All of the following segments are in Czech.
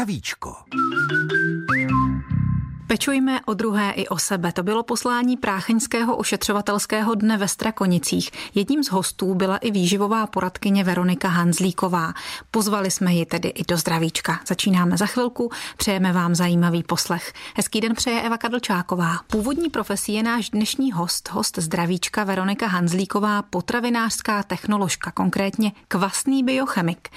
zdravíčko. Pečujme o druhé i o sebe. To bylo poslání Prácheňského ošetřovatelského dne ve Strakonicích. Jedním z hostů byla i výživová poradkyně Veronika Hanzlíková. Pozvali jsme ji tedy i do zdravíčka. Začínáme za chvilku, přejeme vám zajímavý poslech. Hezký den přeje Eva Kadlčáková. Původní profesí je náš dnešní host, host zdravíčka Veronika Hanzlíková, potravinářská technoložka, konkrétně kvasný biochemik.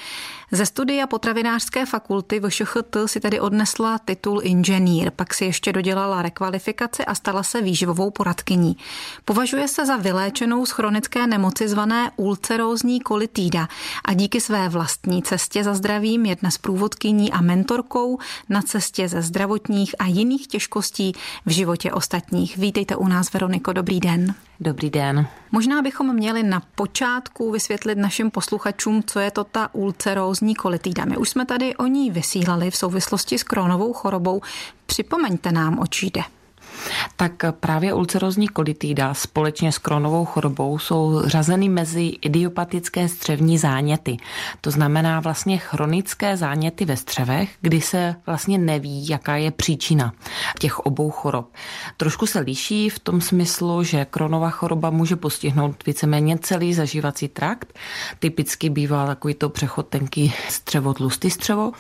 Ze studia potravinářské fakulty VŠHT si tedy odnesla titul inženýr, pak si ještě dodělala rekvalifikaci a stala se výživovou poradkyní. Považuje se za vyléčenou z chronické nemoci zvané ulcerózní kolitída a díky své vlastní cestě za zdravím je dnes průvodkyní a mentorkou na cestě ze zdravotních a jiných těžkostí v životě ostatních. Vítejte u nás, Veroniko, dobrý den. Dobrý den. Možná bychom měli na počátku vysvětlit našim posluchačům, co je to ta ulcerózní kolitída. My už jsme tady o ní vysílali v souvislosti s krónovou chorobou. Připomeňte nám, o čí jde tak právě ulcerozní kolitída společně s kronovou chorobou jsou řazeny mezi idiopatické střevní záněty. To znamená vlastně chronické záněty ve střevech, kdy se vlastně neví, jaká je příčina těch obou chorob. Trošku se liší v tom smyslu, že kronová choroba může postihnout víceméně celý zažívací trakt. Typicky bývá takový to přechod tenký střevo, tlustý střevo,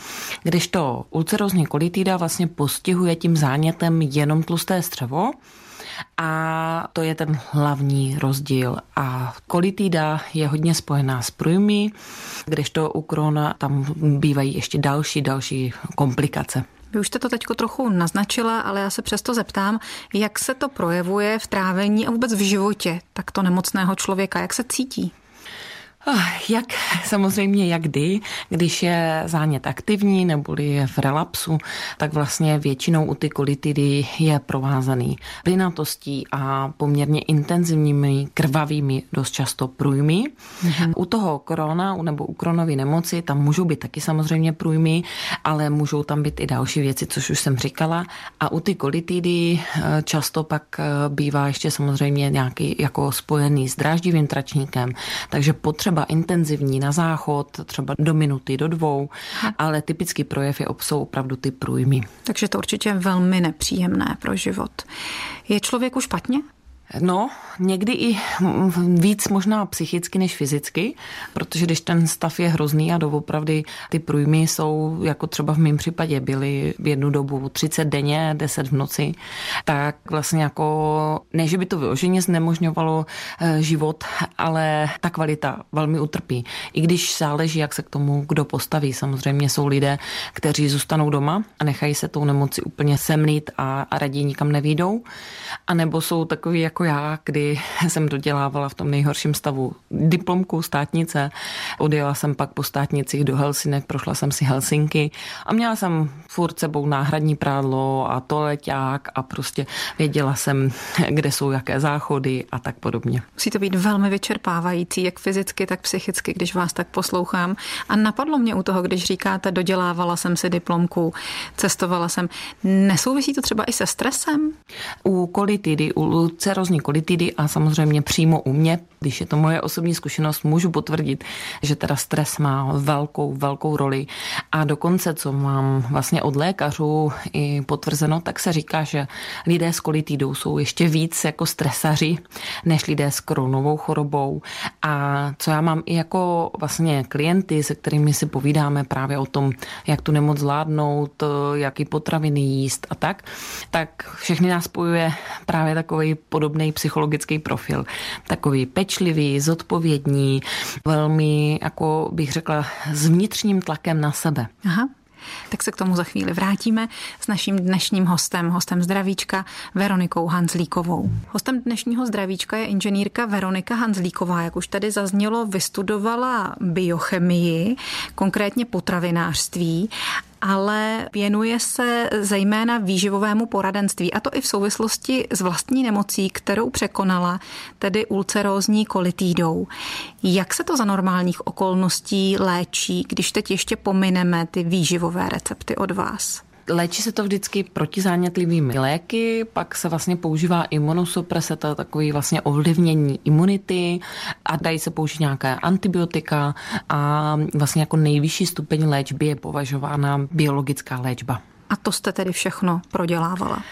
kdežto ulcerozní kolitída vlastně postihuje tím zánětem jenom tlusté střevo a to je ten hlavní rozdíl. A kolitída je hodně spojená s průjmy, kdežto u krona tam bývají ještě další, další komplikace. Vy už jste to teď trochu naznačila, ale já se přesto zeptám, jak se to projevuje v trávení a vůbec v životě takto nemocného člověka, jak se cítí? Jak samozřejmě jak kdy, když je zánět aktivní nebo je v relapsu, tak vlastně většinou u ty kolitidy je provázaný plynatostí a poměrně intenzivními krvavými dost často průjmy. Mm-hmm. U toho korona nebo u koronové nemoci tam můžou být taky samozřejmě průjmy, ale můžou tam být i další věci, což už jsem říkala. A u ty kolitidy eh, často pak eh, bývá ještě samozřejmě nějaký jako spojený s dráždivým tračníkem, takže potřeba třeba intenzivní na záchod, třeba do minuty, do dvou, ale typický projev je jsou opravdu ty průjmy. Takže to určitě velmi nepříjemné pro život. Je člověku špatně? No, někdy i víc možná psychicky než fyzicky, protože když ten stav je hrozný a doopravdy ty průjmy jsou, jako třeba v mém případě, byly v jednu dobu 30 denně, 10 v noci, tak vlastně jako, ne, že by to vyloženě znemožňovalo eh, život, ale ta kvalita velmi utrpí. I když záleží, jak se k tomu kdo postaví. Samozřejmě jsou lidé, kteří zůstanou doma a nechají se tou nemoci úplně semlít a, a raději nikam nevídou. A nebo jsou takový jako jako já, kdy jsem dodělávala v tom nejhorším stavu diplomku státnice. Odjela jsem pak po státnicích do Helsinek, prošla jsem si Helsinky a měla jsem furt sebou náhradní prádlo a toaleťák a prostě věděla jsem, kde jsou jaké záchody a tak podobně. Musí to být velmi vyčerpávající, jak fyzicky, tak psychicky, když vás tak poslouchám. A napadlo mě u toho, když říkáte, dodělávala jsem si diplomku, cestovala jsem. Nesouvisí to třeba i se stresem? U kolitidy, u cerozní nervózní kolitidy a samozřejmě přímo u mě, když je to moje osobní zkušenost, můžu potvrdit, že teda stres má velkou, velkou roli. A dokonce, co mám vlastně od lékařů i potvrzeno, tak se říká, že lidé s kolitidou jsou ještě víc jako stresaři, než lidé s koronovou chorobou. A co já mám i jako vlastně klienty, se kterými si povídáme právě o tom, jak tu nemoc zvládnout, jaký potraviny jíst a tak, tak všechny nás spojuje právě takový podobný psychologický profil. Takový pečlivý, zodpovědní, velmi, jako bych řekla, s vnitřním tlakem na sebe. Aha. Tak se k tomu za chvíli vrátíme s naším dnešním hostem, hostem zdravíčka Veronikou Hanzlíkovou. Hostem dnešního zdravíčka je inženýrka Veronika Hanzlíková. Jak už tady zaznělo, vystudovala biochemii, konkrétně potravinářství ale věnuje se zejména výživovému poradenství a to i v souvislosti s vlastní nemocí, kterou překonala, tedy ulcerózní kolitídou. Jak se to za normálních okolností léčí, když teď ještě pomineme ty výživové recepty od vás? Léčí se to vždycky protizánětlivými léky, pak se vlastně používá imunosupreseta, takový vlastně ovlivnění imunity a dají se použít nějaké antibiotika a vlastně jako nejvyšší stupeň léčby je považována biologická léčba. A to jste tedy všechno prodělávala?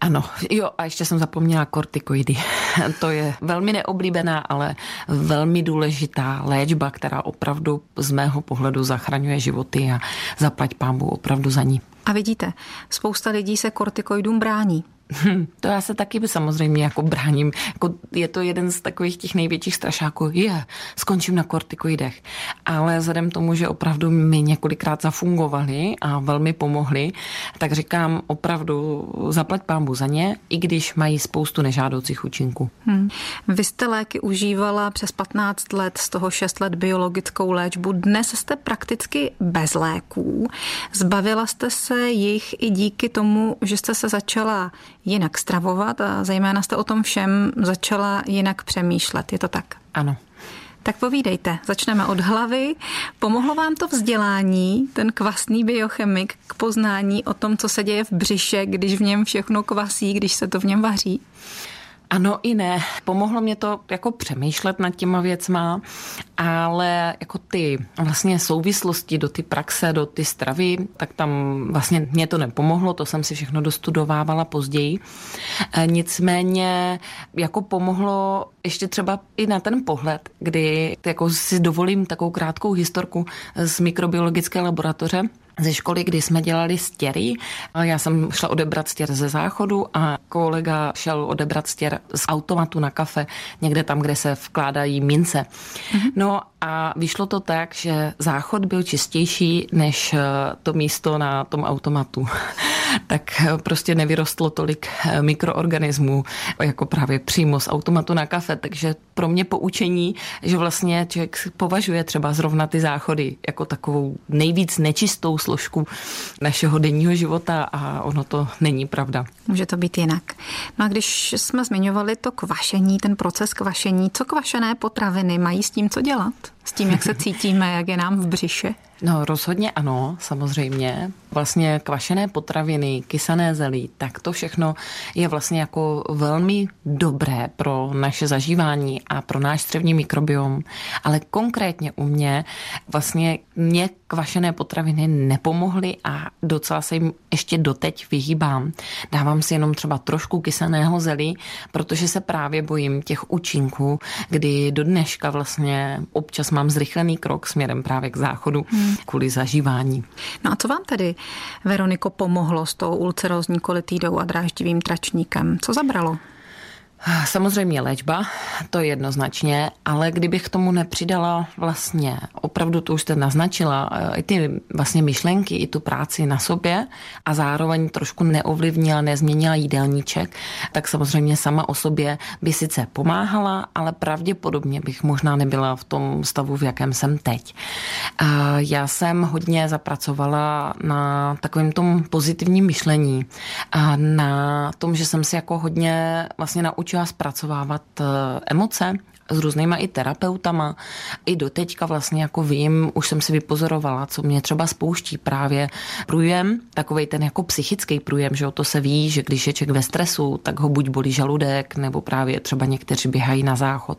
Ano, jo, a ještě jsem zapomněla kortikoidy. to je velmi neoblíbená, ale velmi důležitá léčba, která opravdu z mého pohledu zachraňuje životy a zaplať pámbu opravdu za ní. A vidíte, spousta lidí se kortikoidům brání. Hm, to já se taky samozřejmě jako bráním. Jako je to jeden z takových těch největších strašáků. Je, skončím na kortikoidech. Ale vzhledem tomu, že opravdu mi několikrát zafungovali a velmi pomohli, tak říkám opravdu zaplať pámbu za ně, i když mají spoustu nežádoucích účinků. Hmm. Vy jste léky užívala přes 15 let, z toho 6 let biologickou léčbu. Dnes jste prakticky bez léků. Zbavila jste se jich i díky tomu, že jste se začala jinak stravovat a zejména jste o tom všem začala jinak přemýšlet. Je to tak? Ano. Tak povídejte, začneme od hlavy. Pomohlo vám to vzdělání, ten kvasný biochemik, k poznání o tom, co se děje v břiše, když v něm všechno kvasí, když se to v něm vaří? Ano i ne. Pomohlo mě to jako přemýšlet nad těma věcma, ale jako ty vlastně souvislosti do ty praxe, do ty stravy, tak tam vlastně mě to nepomohlo, to jsem si všechno dostudovávala později. E, nicméně jako pomohlo ještě třeba i na ten pohled, kdy jako si dovolím takovou krátkou historku z mikrobiologické laboratoře, ze školy, kdy jsme dělali stěry. Já jsem šla odebrat stěr ze záchodu a kolega šel odebrat stěr z automatu na kafe, někde tam, kde se vkládají mince. Mm-hmm. No a vyšlo to tak, že záchod byl čistější než to místo na tom automatu. tak prostě nevyrostlo tolik mikroorganismů jako právě přímo z automatu na kafe. Takže pro mě poučení, že vlastně člověk považuje třeba zrovna ty záchody jako takovou nejvíc nečistou složku našeho denního života a ono to není pravda. Může to být jinak. No a když jsme zmiňovali to kvašení, ten proces kvašení, co kvašené potraviny mají s tím co dělat? S tím, jak se cítíme, jak je nám v břiše? No rozhodně ano, samozřejmě. Vlastně kvašené potraviny, kysané zelí, tak to všechno je vlastně jako velmi dobré pro naše zažívání a pro náš střevní mikrobiom. Ale konkrétně u mě vlastně mě kvašené potraviny nepomohly a docela se jim ještě doteď vyhýbám. Dávám si jenom třeba trošku kysaného zelí, protože se právě bojím těch účinků, kdy do dneška vlastně občas mám zrychlený krok směrem právě k záchodu hmm. Kvůli zažívání. No a co vám tedy, Veroniko, pomohlo s tou ulcerózní kolitidou a dráždivým tračníkem? Co zabralo? Samozřejmě léčba, to je jednoznačně, ale kdybych k tomu nepřidala vlastně, opravdu to už jste naznačila, i ty vlastně myšlenky, i tu práci na sobě a zároveň trošku neovlivnila, nezměnila jídelníček, tak samozřejmě sama o sobě by sice pomáhala, ale pravděpodobně bych možná nebyla v tom stavu, v jakém jsem teď. Já jsem hodně zapracovala na takovém tom pozitivním myšlení na tom, že jsem si jako hodně vlastně naučila naučila zpracovávat eh, emoce s různýma i terapeutama. I doteďka vlastně jako vím, už jsem si vypozorovala, co mě třeba spouští právě průjem, takový ten jako psychický průjem, že o to se ví, že když je člověk ve stresu, tak ho buď bolí žaludek, nebo právě třeba někteří běhají na záchod.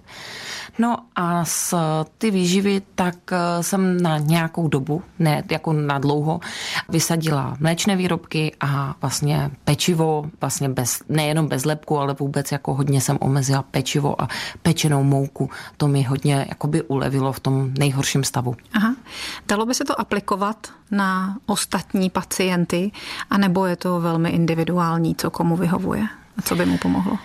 No a z ty výživy tak eh, jsem na nějakou dobu, ne jako na dlouho, vysadila mléčné výrobky a vlastně pečivo, vlastně bez, nejenom bez lepku, ale vůbec jako hodně jsem omezila pečivo a pečenou mouku. To mi hodně jakoby ulevilo v tom nejhorším stavu. Aha. Dalo by se to aplikovat na ostatní pacienty, anebo je to velmi individuální, co komu vyhovuje a co by mu pomohlo?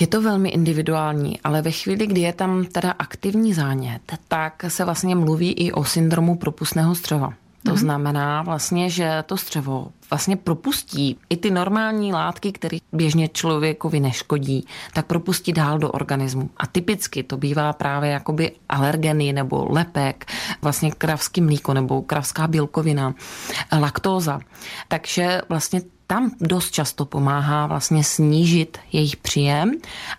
Je to velmi individuální, ale ve chvíli, kdy je tam teda aktivní zánět, tak se vlastně mluví i o syndromu propustného střeva. To mm-hmm. znamená vlastně, že to střevo vlastně propustí i ty normální látky, které běžně člověkovi neškodí, tak propustí dál do organismu. A typicky to bývá právě jakoby alergeny nebo lepek, vlastně kravský mlíko nebo kravská bílkovina, laktóza. Takže vlastně tam dost často pomáhá vlastně snížit jejich příjem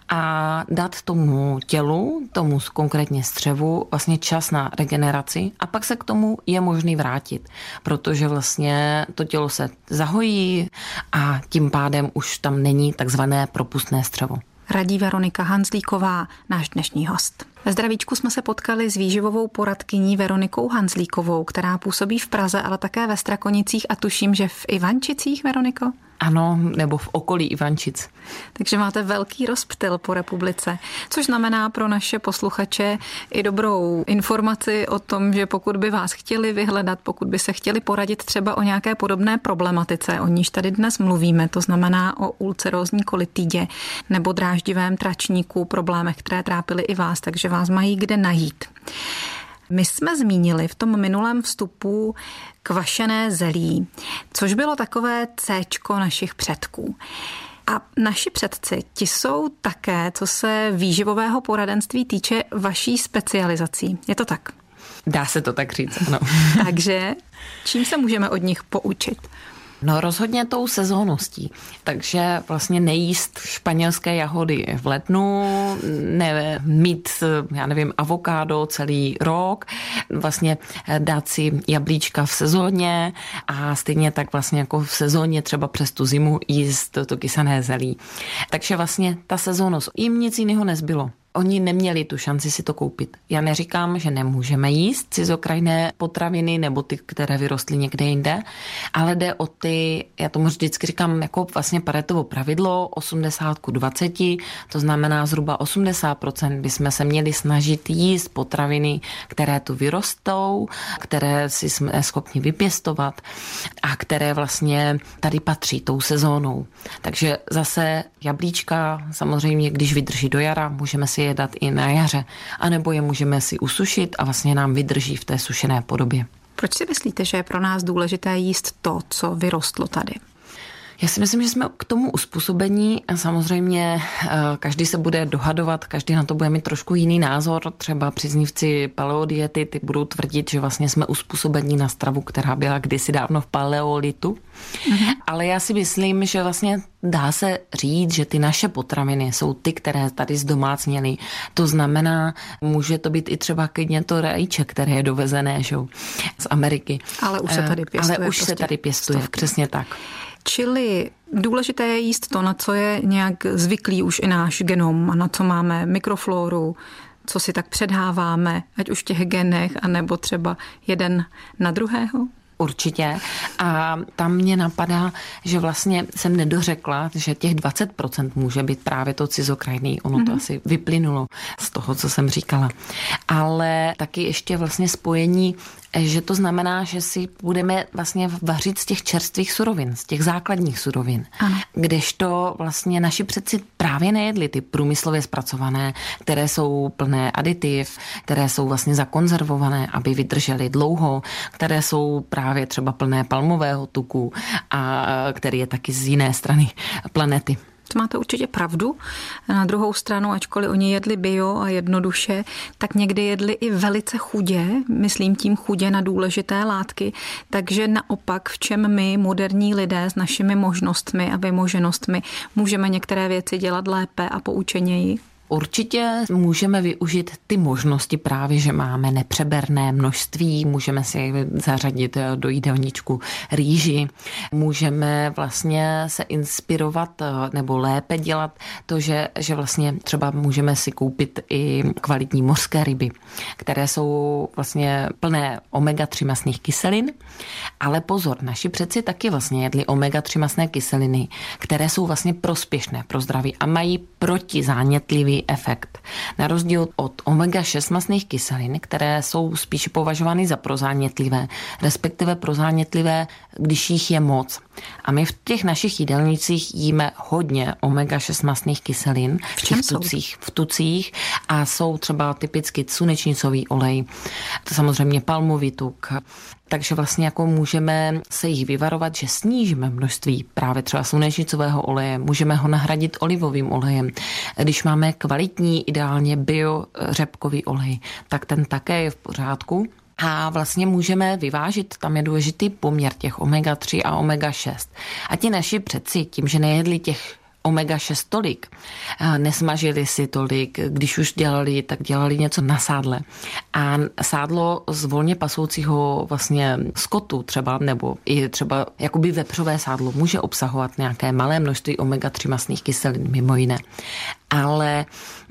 a dát tomu tělu, tomu konkrétně střevu, vlastně čas na regeneraci a pak se k tomu je možný vrátit, protože vlastně to tělo se zahojí a tím pádem už tam není takzvané propustné střevo radí Veronika Hanzlíková, náš dnešní host. Ve zdravíčku jsme se potkali s výživovou poradkyní Veronikou Hanzlíkovou, která působí v Praze, ale také ve Strakonicích a tuším, že v Ivančicích, Veroniko? Ano, nebo v okolí Ivančic. Takže máte velký rozptyl po republice, což znamená pro naše posluchače i dobrou informaci o tom, že pokud by vás chtěli vyhledat, pokud by se chtěli poradit třeba o nějaké podobné problematice, o níž tady dnes mluvíme, to znamená o ulcerózní kolitidě nebo dráždivém tračníku, problémech, které trápily i vás, takže vás mají kde najít. My jsme zmínili v tom minulém vstupu kvašené zelí, což bylo takové C našich předků. A naši předci, ti jsou také, co se výživového poradenství týče, vaší specializací. Je to tak? Dá se to tak říct, ano. Takže čím se můžeme od nich poučit? No rozhodně tou sezónností. Takže vlastně nejíst španělské jahody v lednu, ne, mít, já nevím, avokádo celý rok, vlastně dát si jablíčka v sezóně a stejně tak vlastně jako v sezóně třeba přes tu zimu jíst to kysané zelí. Takže vlastně ta sezónnost, jim nic jiného nezbylo. Oni neměli tu šanci si to koupit. Já neříkám, že nemůžeme jíst cizokrajné potraviny nebo ty, které vyrostly někde jinde, ale jde o ty, já tomu vždycky říkám jako vlastně paretovo pravidlo 80 k 20, to znamená zhruba 80% bychom se měli snažit jíst potraviny, které tu vyrostou, které si jsme schopni vypěstovat a které vlastně tady patří tou sezónou. Takže zase jablíčka samozřejmě, když vydrží do jara, můžeme si je dát i na jaře, anebo je můžeme si usušit a vlastně nám vydrží v té sušené podobě. Proč si myslíte, že je pro nás důležité jíst to, co vyrostlo tady? Já si myslím, že jsme k tomu uspůsobení. Samozřejmě eh, každý se bude dohadovat, každý na to bude mít trošku jiný názor. Třeba příznivci paleodiety ty budou tvrdit, že vlastně jsme uspůsobení na stravu, která byla kdysi dávno v paleolitu. Mm-hmm. Ale já si myslím, že vlastně dá se říct, že ty naše potraviny jsou ty, které tady zdomácněly. To znamená, může to být i třeba klidně to rajče, které je dovezené že? z Ameriky. Ale už se tady eh, pěstuje. Ale už prostě se tady pěstuje, stovky. přesně tak. Čili důležité je jíst to, na co je nějak zvyklý už i náš genom a na co máme mikrofloru, co si tak předháváme, ať už v těch genech, anebo třeba jeden na druhého? Určitě. A tam mě napadá, že vlastně jsem nedořekla, že těch 20% může být právě to cizokrajný. Ono mm-hmm. to mhm. asi vyplynulo z toho, co jsem říkala. Ale taky ještě vlastně spojení že to znamená, že si budeme vlastně vařit z těch čerstvých surovin, z těch základních surovin. Ano. Kdežto vlastně naši předci právě nejedli ty průmyslově zpracované, které jsou plné aditiv, které jsou vlastně zakonzervované, aby vydržely dlouho, které jsou právě třeba plné palmového tuku a který je taky z jiné strany planety. To máte určitě pravdu. Na druhou stranu, ačkoliv oni jedli bio a jednoduše, tak někdy jedli i velice chudě, myslím tím chudě na důležité látky. Takže naopak, v čem my, moderní lidé, s našimi možnostmi a vymoženostmi, můžeme některé věci dělat lépe a poučeněji? Určitě můžeme využít ty možnosti právě, že máme nepřeberné množství, můžeme si zařadit do jídelníčku rýži, můžeme vlastně se inspirovat nebo lépe dělat to, že, že vlastně třeba můžeme si koupit i kvalitní mořské ryby, které jsou vlastně plné omega-3 masných kyselin, ale pozor, naši předci taky vlastně jedli omega-3 masné kyseliny, které jsou vlastně prospěšné pro zdraví a mají protizánětlivý efekt. Na rozdíl od omega-6 masných kyselin, které jsou spíše považovány za prozánětlivé, respektive prozánětlivé, když jich je moc. A my v těch našich jídelnících jíme hodně omega-6 masných kyselin v těch tucích, v tucích a jsou třeba typicky slunečnicový olej, to samozřejmě palmový tuk, takže vlastně jako můžeme se jich vyvarovat, že snížíme množství právě třeba slunečnicového oleje, můžeme ho nahradit olivovým olejem. Když máme kvalitní, ideálně bio řepkový olej, tak ten také je v pořádku a vlastně můžeme vyvážit, tam je důležitý poměr těch omega-3 a omega-6. A ti naši přeci tím, že nejedli těch omega-6 tolik, nesmažili si tolik, když už dělali, tak dělali něco na sádle. A sádlo z volně pasoucího vlastně skotu třeba, nebo i třeba jakoby vepřové sádlo může obsahovat nějaké malé množství omega-3 masných kyselin, mimo jiné. Ale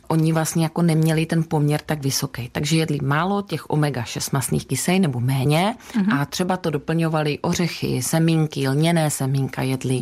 oni vlastně jako neměli ten poměr tak vysoký. Takže jedli málo těch omega-6 masných kyselin nebo méně mm-hmm. a třeba to doplňovali ořechy, semínky, lněné semínka jedli.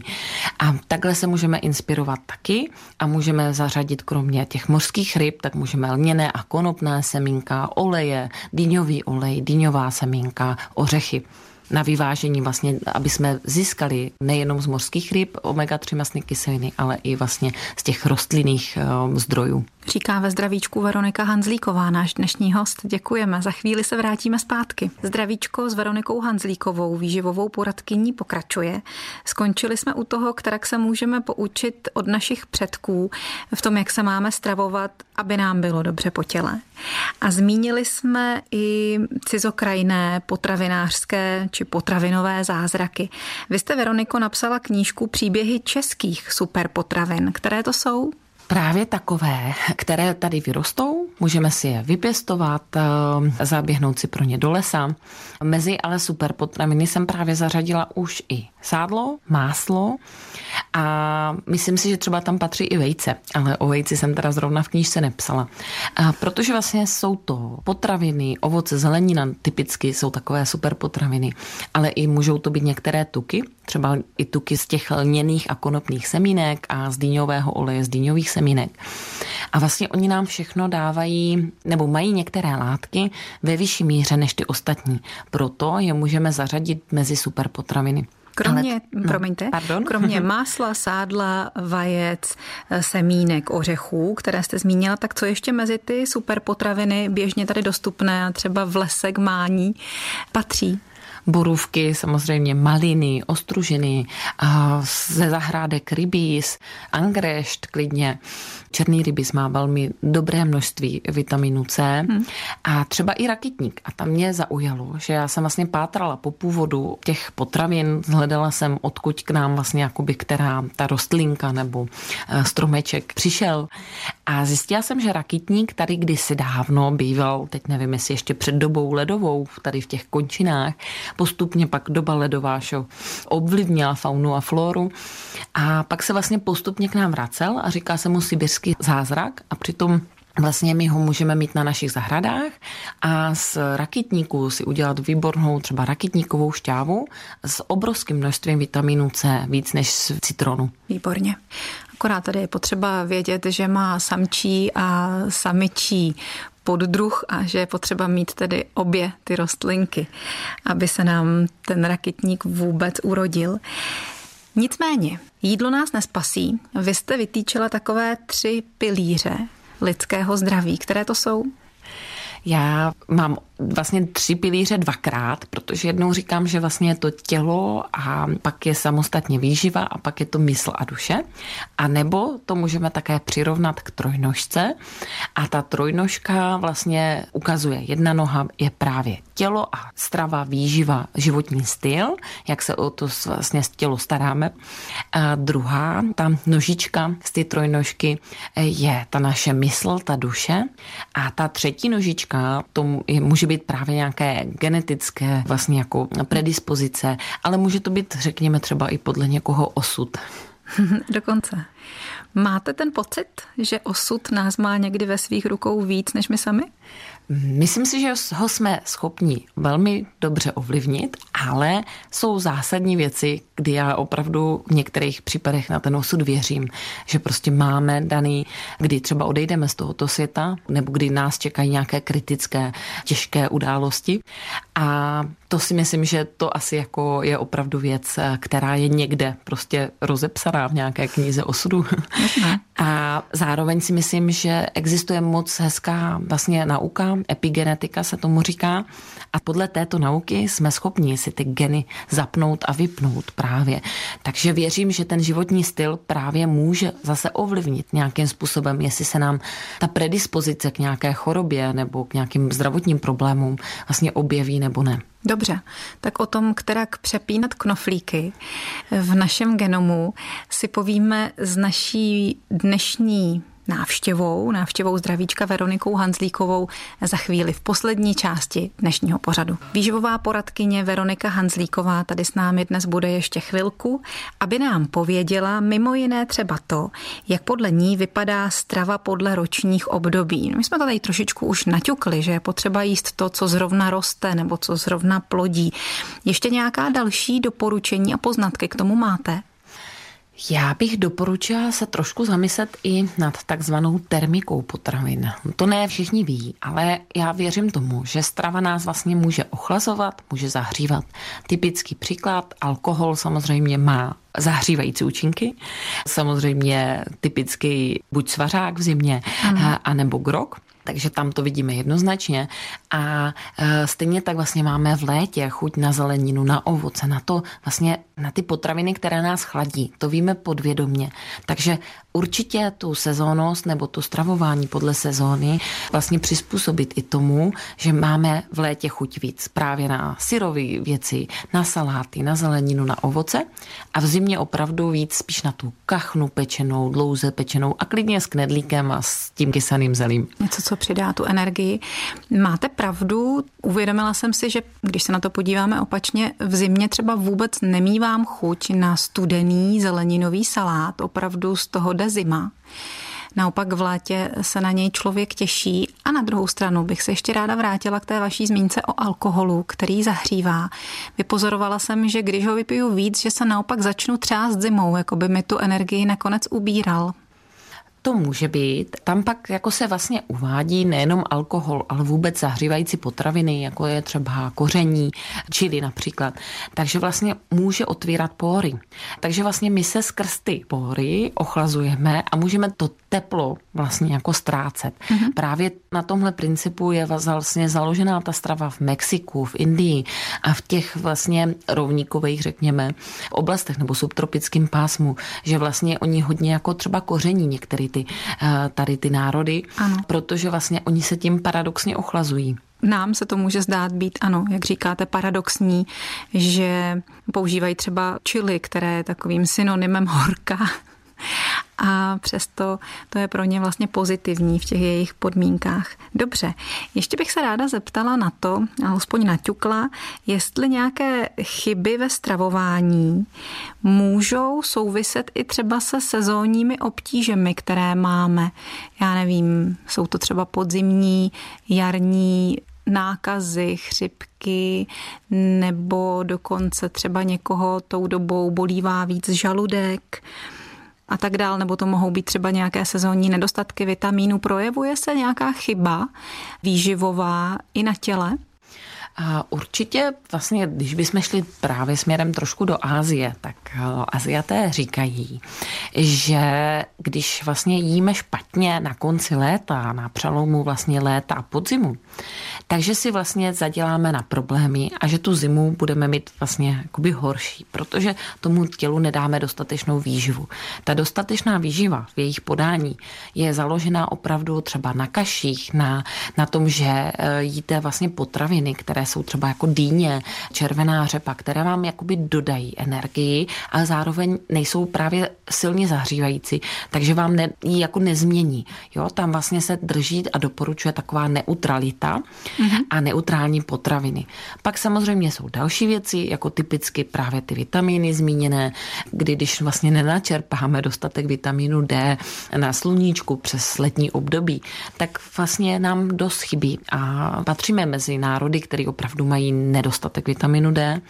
A takhle se můžeme inspirovat taky a můžeme zařadit kromě těch mořských ryb, tak můžeme lněné a konopné semínka, oleje, dýňový olej, dýňová semínka, ořechy na vyvážení vlastně, aby jsme získali nejenom z mořských ryb omega-3 masné kyseliny, ale i vlastně z těch rostlinných eh, zdrojů. Říká ve zdravíčku Veronika Hanzlíková, náš dnešní host. Děkujeme. Za chvíli se vrátíme zpátky. Zdravíčko s Veronikou Hanzlíkovou, výživovou poradkyní, pokračuje. Skončili jsme u toho, kterak se můžeme poučit od našich předků v tom, jak se máme stravovat, aby nám bylo dobře po těle. A zmínili jsme i cizokrajné potravinářské či potravinové zázraky. Vy jste, Veroniko, napsala knížku Příběhy českých superpotravin. Které to jsou? Právě takové, které tady vyrostou, můžeme si je vypěstovat, eh, zaběhnout si pro ně do lesa. Mezi ale super potraviny jsem právě zařadila už i sádlo, máslo a myslím si, že třeba tam patří i vejce, ale o vejci jsem teda zrovna v knížce nepsala. A protože vlastně jsou to potraviny, ovoce, zelenina typicky jsou takové super potraviny, ale i můžou to být některé tuky, třeba i tuky z těch lněných a konopných semínek a z dýňového oleje, z dýňových semínek. A vlastně oni nám všechno dávají, nebo mají některé látky ve vyšší míře než ty ostatní. Proto je můžeme zařadit mezi superpotraviny. Kromě, Ale, no, promiňte, pardon. kromě másla, sádla, vajec, semínek, ořechů, které jste zmínila, tak co ještě mezi ty superpotraviny běžně tady dostupné, třeba v lese k mání, patří? Borůvky, samozřejmě maliny, ostružiny, ze zahrádek rybíz, angrešt klidně. Černý rybíz má velmi dobré množství vitaminu C hmm. a třeba i rakitník. A tam mě zaujalo, že já jsem vlastně pátrala po původu těch potravin, hledala jsem, odkud k nám vlastně jakoby která ta rostlinka nebo eh, stromeček přišel. A zjistila jsem, že rakitník tady kdysi dávno býval, teď nevím, jestli ještě před dobou ledovou, tady v těch končinách, postupně pak doba ledová šo, ovlivnila faunu a floru a pak se vlastně postupně k nám vracel a říká se mu sibirský zázrak a přitom Vlastně my ho můžeme mít na našich zahradách a z rakitníků si udělat výbornou třeba rakitníkovou šťávu s obrovským množstvím vitamínu C, víc než z citronu. Výborně. Akorát tady je potřeba vědět, že má samčí a samičí poddruh a že je potřeba mít tedy obě ty rostlinky, aby se nám ten rakitník vůbec urodil. Nicméně, jídlo nás nespasí. Vy jste vytýčila takové tři pilíře lidského zdraví. Které to jsou? Já mám vlastně tři pilíře dvakrát, protože jednou říkám, že vlastně je to tělo a pak je samostatně výživa a pak je to mysl a duše. A nebo to můžeme také přirovnat k trojnožce a ta trojnožka vlastně ukazuje, jedna noha je právě tělo a strava, výživa, životní styl, jak se o to vlastně tělo staráme. A druhá, ta nožička z ty trojnožky je ta naše mysl, ta duše a ta třetí nožička, to může může být právě nějaké genetické vlastně jako predispozice, ale může to být, řekněme, třeba i podle někoho osud. Dokonce. Máte ten pocit, že osud nás má někdy ve svých rukou víc než my sami? Myslím si, že ho jsme schopni velmi dobře ovlivnit, ale jsou zásadní věci, kdy já opravdu v některých případech na ten osud věřím, že prostě máme daný, kdy třeba odejdeme z tohoto světa, nebo kdy nás čekají nějaké kritické, těžké události. A to si myslím, že to asi jako je opravdu věc, která je někde prostě rozepsaná v nějaké knize osudu. A zároveň si myslím, že existuje moc hezká vlastně nauka, epigenetika se tomu říká. A podle této nauky jsme schopni si ty geny zapnout a vypnout právě. Takže věřím, že ten životní styl právě může zase ovlivnit nějakým způsobem, jestli se nám ta predispozice k nějaké chorobě nebo k nějakým zdravotním problémům vlastně objeví nebo ne. Dobře, tak o tom, kterak přepínat knoflíky v našem genomu si povíme z naší dnešní návštěvou, návštěvou zdravíčka Veronikou Hanzlíkovou za chvíli v poslední části dnešního pořadu. Výživová poradkyně Veronika Hanzlíková tady s námi dnes bude ještě chvilku, aby nám pověděla mimo jiné třeba to, jak podle ní vypadá strava podle ročních období. My jsme tady trošičku už naťukli, že je potřeba jíst to, co zrovna roste nebo co zrovna plodí. Ještě nějaká další doporučení a poznatky k tomu máte? Já bych doporučila se trošku zamyslet i nad takzvanou termikou potravin. To ne všichni ví, ale já věřím tomu, že strava nás vlastně může ochlazovat, může zahřívat. Typický příklad, alkohol samozřejmě má zahřívající účinky. Samozřejmě typicky buď svařák v zimě, ano. anebo grok takže tam to vidíme jednoznačně. A e, stejně tak vlastně máme v létě chuť na zeleninu, na ovoce, na to vlastně na ty potraviny, které nás chladí. To víme podvědomně. Takže určitě tu sezónnost nebo tu stravování podle sezóny vlastně přizpůsobit i tomu, že máme v létě chuť víc právě na syrové věci, na saláty, na zeleninu, na ovoce a v zimě opravdu víc spíš na tu kachnu pečenou, dlouze pečenou a klidně s knedlíkem a s tím kysaným zelím. Něco, co přidá tu energii. Máte pravdu, uvědomila jsem si, že když se na to podíváme opačně, v zimě třeba vůbec nemývám chuť na studený zeleninový salát, opravdu z toho jde zima. Naopak v létě se na něj člověk těší. A na druhou stranu bych se ještě ráda vrátila k té vaší zmínce o alkoholu, který zahřívá. Vypozorovala jsem, že když ho vypiju víc, že se naopak začnu třást zimou, jako by mi tu energii nakonec ubíral. To může být. Tam pak jako se vlastně uvádí nejenom alkohol, ale vůbec zahřívající potraviny, jako je třeba koření, čili například. Takže vlastně může otvírat pory. Takže vlastně my se skrz ty pory ochlazujeme a můžeme to teplo vlastně jako ztrácet. Mm-hmm. Právě na tomhle principu je vlastně založená ta strava v Mexiku, v Indii a v těch vlastně rovníkových, řekněme, oblastech nebo subtropickým pásmu, že vlastně oni hodně jako třeba koření některý ty, eh, tady ty národy, ano. protože vlastně oni se tím paradoxně ochlazují. Nám se to může zdát být, ano, jak říkáte, paradoxní, že používají třeba čili, které je takovým synonymem horka a přesto to je pro ně vlastně pozitivní v těch jejich podmínkách. Dobře, ještě bych se ráda zeptala na to, alespoň naťukla, jestli nějaké chyby ve stravování můžou souviset i třeba se sezónními obtížemi, které máme. Já nevím, jsou to třeba podzimní, jarní nákazy, chřipky, nebo dokonce třeba někoho tou dobou bolívá víc žaludek a tak dál, nebo to mohou být třeba nějaké sezónní nedostatky vitamínů. Projevuje se nějaká chyba výživová i na těle? A určitě vlastně, když bychom šli právě směrem trošku do Ázie, tak eh, Aziaté říkají, že když vlastně jíme špatně na konci léta, na přelomu vlastně léta a podzimu, takže si vlastně zaděláme na problémy a že tu zimu budeme mít vlastně jakoby horší, protože tomu tělu nedáme dostatečnou výživu. Ta dostatečná výživa v jejich podání je založená opravdu třeba na kaších, na, na tom, že eh, jíte vlastně potraviny, které jsou třeba jako dýně, červená řepa, které vám jakoby dodají energii, ale zároveň nejsou právě silně zahřívající, takže vám ne, ji jako nezmění. Jo, tam vlastně se drží a doporučuje taková neutralita mm-hmm. a neutrální potraviny. Pak samozřejmě jsou další věci, jako typicky právě ty vitamíny zmíněné, kdy když vlastně nenačerpáme dostatek vitamínu D na sluníčku přes letní období, tak vlastně nám dost chybí a patříme mezi národy, které opravdu mají nedostatek vitaminu D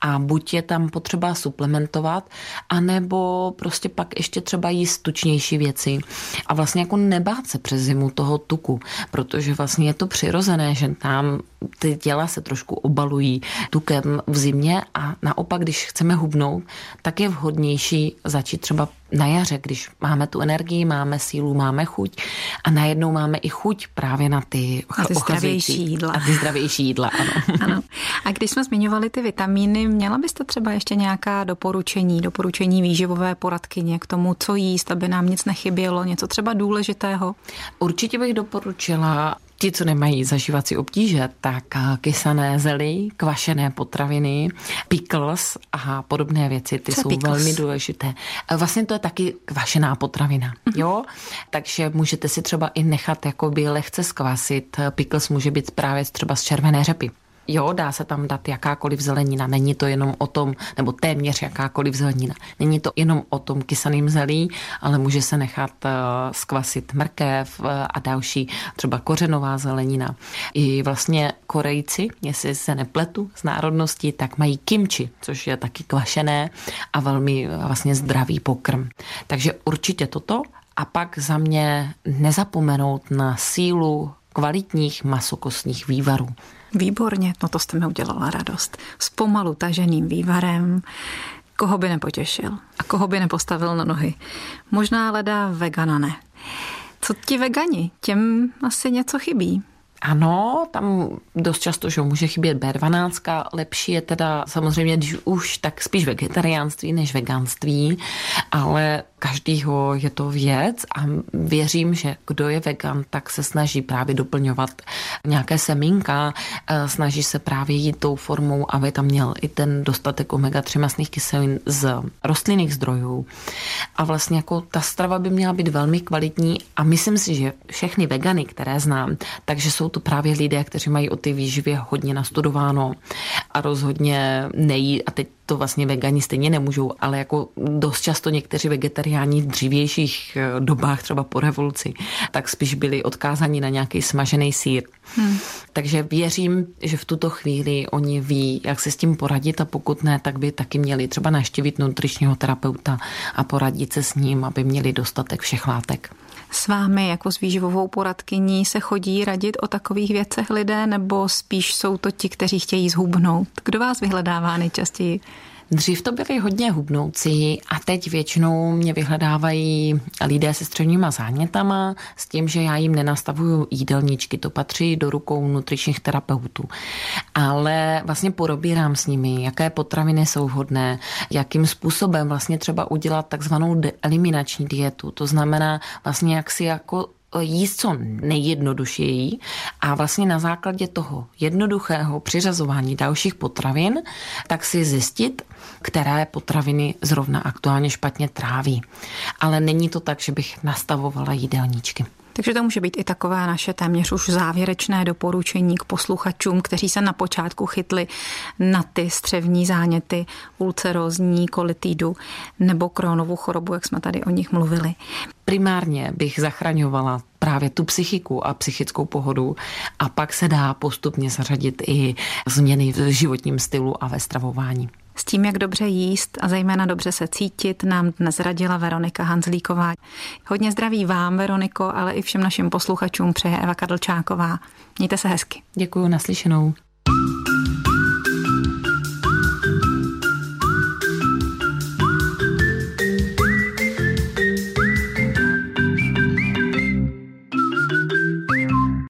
a buď je tam potřeba suplementovat, anebo prostě pak ještě třeba jíst tučnější věci. A vlastně jako nebát se přes zimu toho tuku, protože vlastně je to přirozené, že tam ty těla se trošku obalují tukem v zimě a naopak, když chceme hubnout, tak je vhodnější začít třeba na jaře, když máme tu energii, máme sílu, máme chuť a najednou máme i chuť právě na ty, na ty zdravější jídla. A ty zdravější jídla, ano. ano. A když jsme zmiňovali ty vitamíny, měla byste třeba ještě nějaká doporučení, doporučení výživové poradkyně k tomu, co jíst, aby nám nic nechybělo, něco třeba důležitého? Určitě bych doporučila Ti, co nemají zažívací obtíže, tak kysané zelí, kvašené potraviny, pickles a podobné věci, ty co jsou pickles? velmi důležité. Vlastně to je taky kvašená potravina, mm-hmm. jo? Takže můžete si třeba i nechat jakoby lehce skvasit. Pickles může být právě třeba z červené řepy. Jo, dá se tam dát jakákoliv zelenina. Není to jenom o tom, nebo téměř jakákoliv zelenina. Není to jenom o tom kysaným zelí, ale může se nechat skvasit mrkev uh, a další, třeba kořenová zelenina. I vlastně Korejci, jestli se nepletu z národnosti, tak mají kimči, což je taky kvašené a velmi uh, vlastně zdravý pokrm. Takže určitě toto a pak za mě nezapomenout na sílu kvalitních masokostních vývarů. Výborně, no to jste mi udělala radost. S pomalu taženým vývarem, koho by nepotěšil a koho by nepostavil na nohy. Možná leda vegana ne. Co ti vegani? Těm asi něco chybí. Ano, tam dost často, že může chybět B12, lepší je teda samozřejmě, když už, tak spíš vegetariánství než veganství, ale každýho je to věc a věřím, že kdo je vegan, tak se snaží právě doplňovat nějaké semínka, eh, snaží se právě jít tou formou, aby tam měl i ten dostatek omega-3 masných kyselin z rostlinných zdrojů. A vlastně jako ta strava by měla být velmi kvalitní a myslím si, že všechny vegany, které znám, takže jsou to právě lidé, kteří mají o ty výživě hodně nastudováno a rozhodně nejí, a teď to vlastně vegani stejně nemůžou, ale jako dost často někteří vegetariáni v dřívějších eh, dobách, třeba po revoluci, tak spíš byli odkázáni na nějaký smažený sír. Hmm. Takže věřím, že v tuto chvíli oni ví, jak se s tím poradit a pokud ne, tak by taky měli třeba naštívit nutričního terapeuta a poradit se s ním, aby měli dostatek všech látek. S vámi jako s výživovou poradkyní se chodí radit o takových věcech lidé, nebo spíš jsou to ti, kteří chtějí zhubnout? Kdo vás vyhledává nejčastěji? Dřív to byli hodně hubnoucí a teď většinou mě vyhledávají lidé se středníma zánětama s tím, že já jim nenastavuju jídelníčky, to patří do rukou nutričních terapeutů. Ale vlastně porobírám s nimi, jaké potraviny jsou vhodné, jakým způsobem vlastně třeba udělat takzvanou eliminační dietu. To znamená vlastně jak si jako jíst co nejjednodušeji a vlastně na základě toho jednoduchého přiřazování dalších potravin, tak si zjistit, které potraviny zrovna aktuálně špatně tráví. Ale není to tak, že bych nastavovala jídelníčky. Takže to může být i takové naše téměř už závěrečné doporučení k posluchačům, kteří se na počátku chytli na ty střevní záněty, ulcerózní kolitidu nebo krónovou chorobu, jak jsme tady o nich mluvili. Primárně bych zachraňovala právě tu psychiku a psychickou pohodu a pak se dá postupně zařadit i změny v životním stylu a ve stravování. S tím, jak dobře jíst a zejména dobře se cítit, nám dnes radila Veronika Hanzlíková. Hodně zdraví vám, Veroniko, ale i všem našim posluchačům přeje Eva Kadlčáková. Mějte se hezky. Děkuji, naslyšenou.